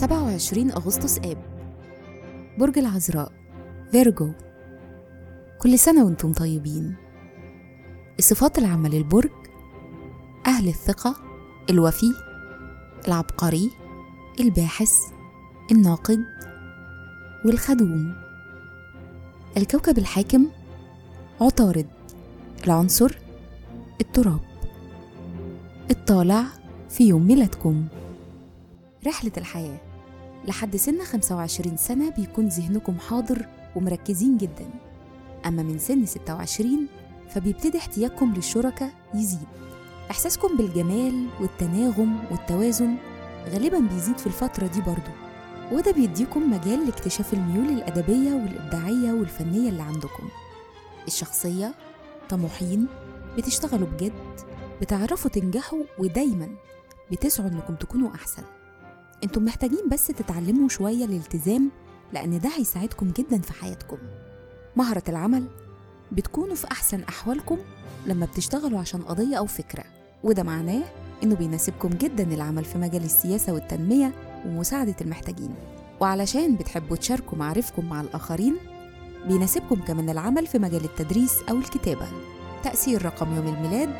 27 أغسطس آب. برج العذراء. فيرجو كل سنة وأنتم طيبين. الصفات العامة للبرج أهل الثقة الوفي العبقري الباحث الناقد والخدوم. الكوكب الحاكم عطارد. العنصر التراب. الطالع في يوم ميلادكم. رحلة الحياة. لحد سن 25 سنة بيكون ذهنكم حاضر ومركزين جدا. أما من سن 26 فبيبتدي احتياجكم للشركة يزيد. إحساسكم بالجمال والتناغم والتوازن غالبا بيزيد في الفترة دي برضو وده بيديكم مجال لاكتشاف الميول الأدبية والإبداعية والفنية اللي عندكم. الشخصية طموحين بتشتغلوا بجد بتعرفوا تنجحوا ودايما بتسعوا إنكم تكونوا أحسن. أنتم محتاجين بس تتعلموا شوية الالتزام لأن ده هيساعدكم جدا في حياتكم. مهرة العمل بتكونوا في أحسن أحوالكم لما بتشتغلوا عشان قضية أو فكرة. وده معناه إنه بيناسبكم جدا العمل في مجال السياسة والتنمية ومساعدة المحتاجين. وعلشان بتحبوا تشاركوا معارفكم مع الآخرين بيناسبكم كمان العمل في مجال التدريس أو الكتابة. تأثير رقم يوم الميلاد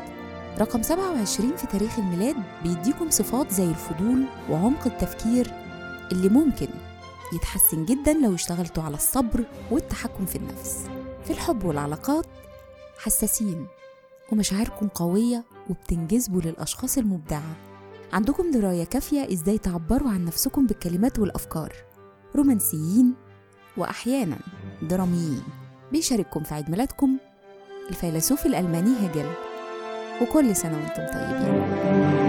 رقم 27 في تاريخ الميلاد بيديكم صفات زي الفضول وعمق التفكير اللي ممكن يتحسن جدا لو اشتغلتوا على الصبر والتحكم في النفس في الحب والعلاقات حساسين ومشاعركم قوية وبتنجذبوا للأشخاص المبدعة. عندكم دراية كافية إزاي تعبروا عن نفسكم بالكلمات والأفكار. رومانسيين وأحيانا دراميين. بيشارككم في عيد ميلادكم الفيلسوف الألماني هيجل. وكل سنة وأنتم طيبين.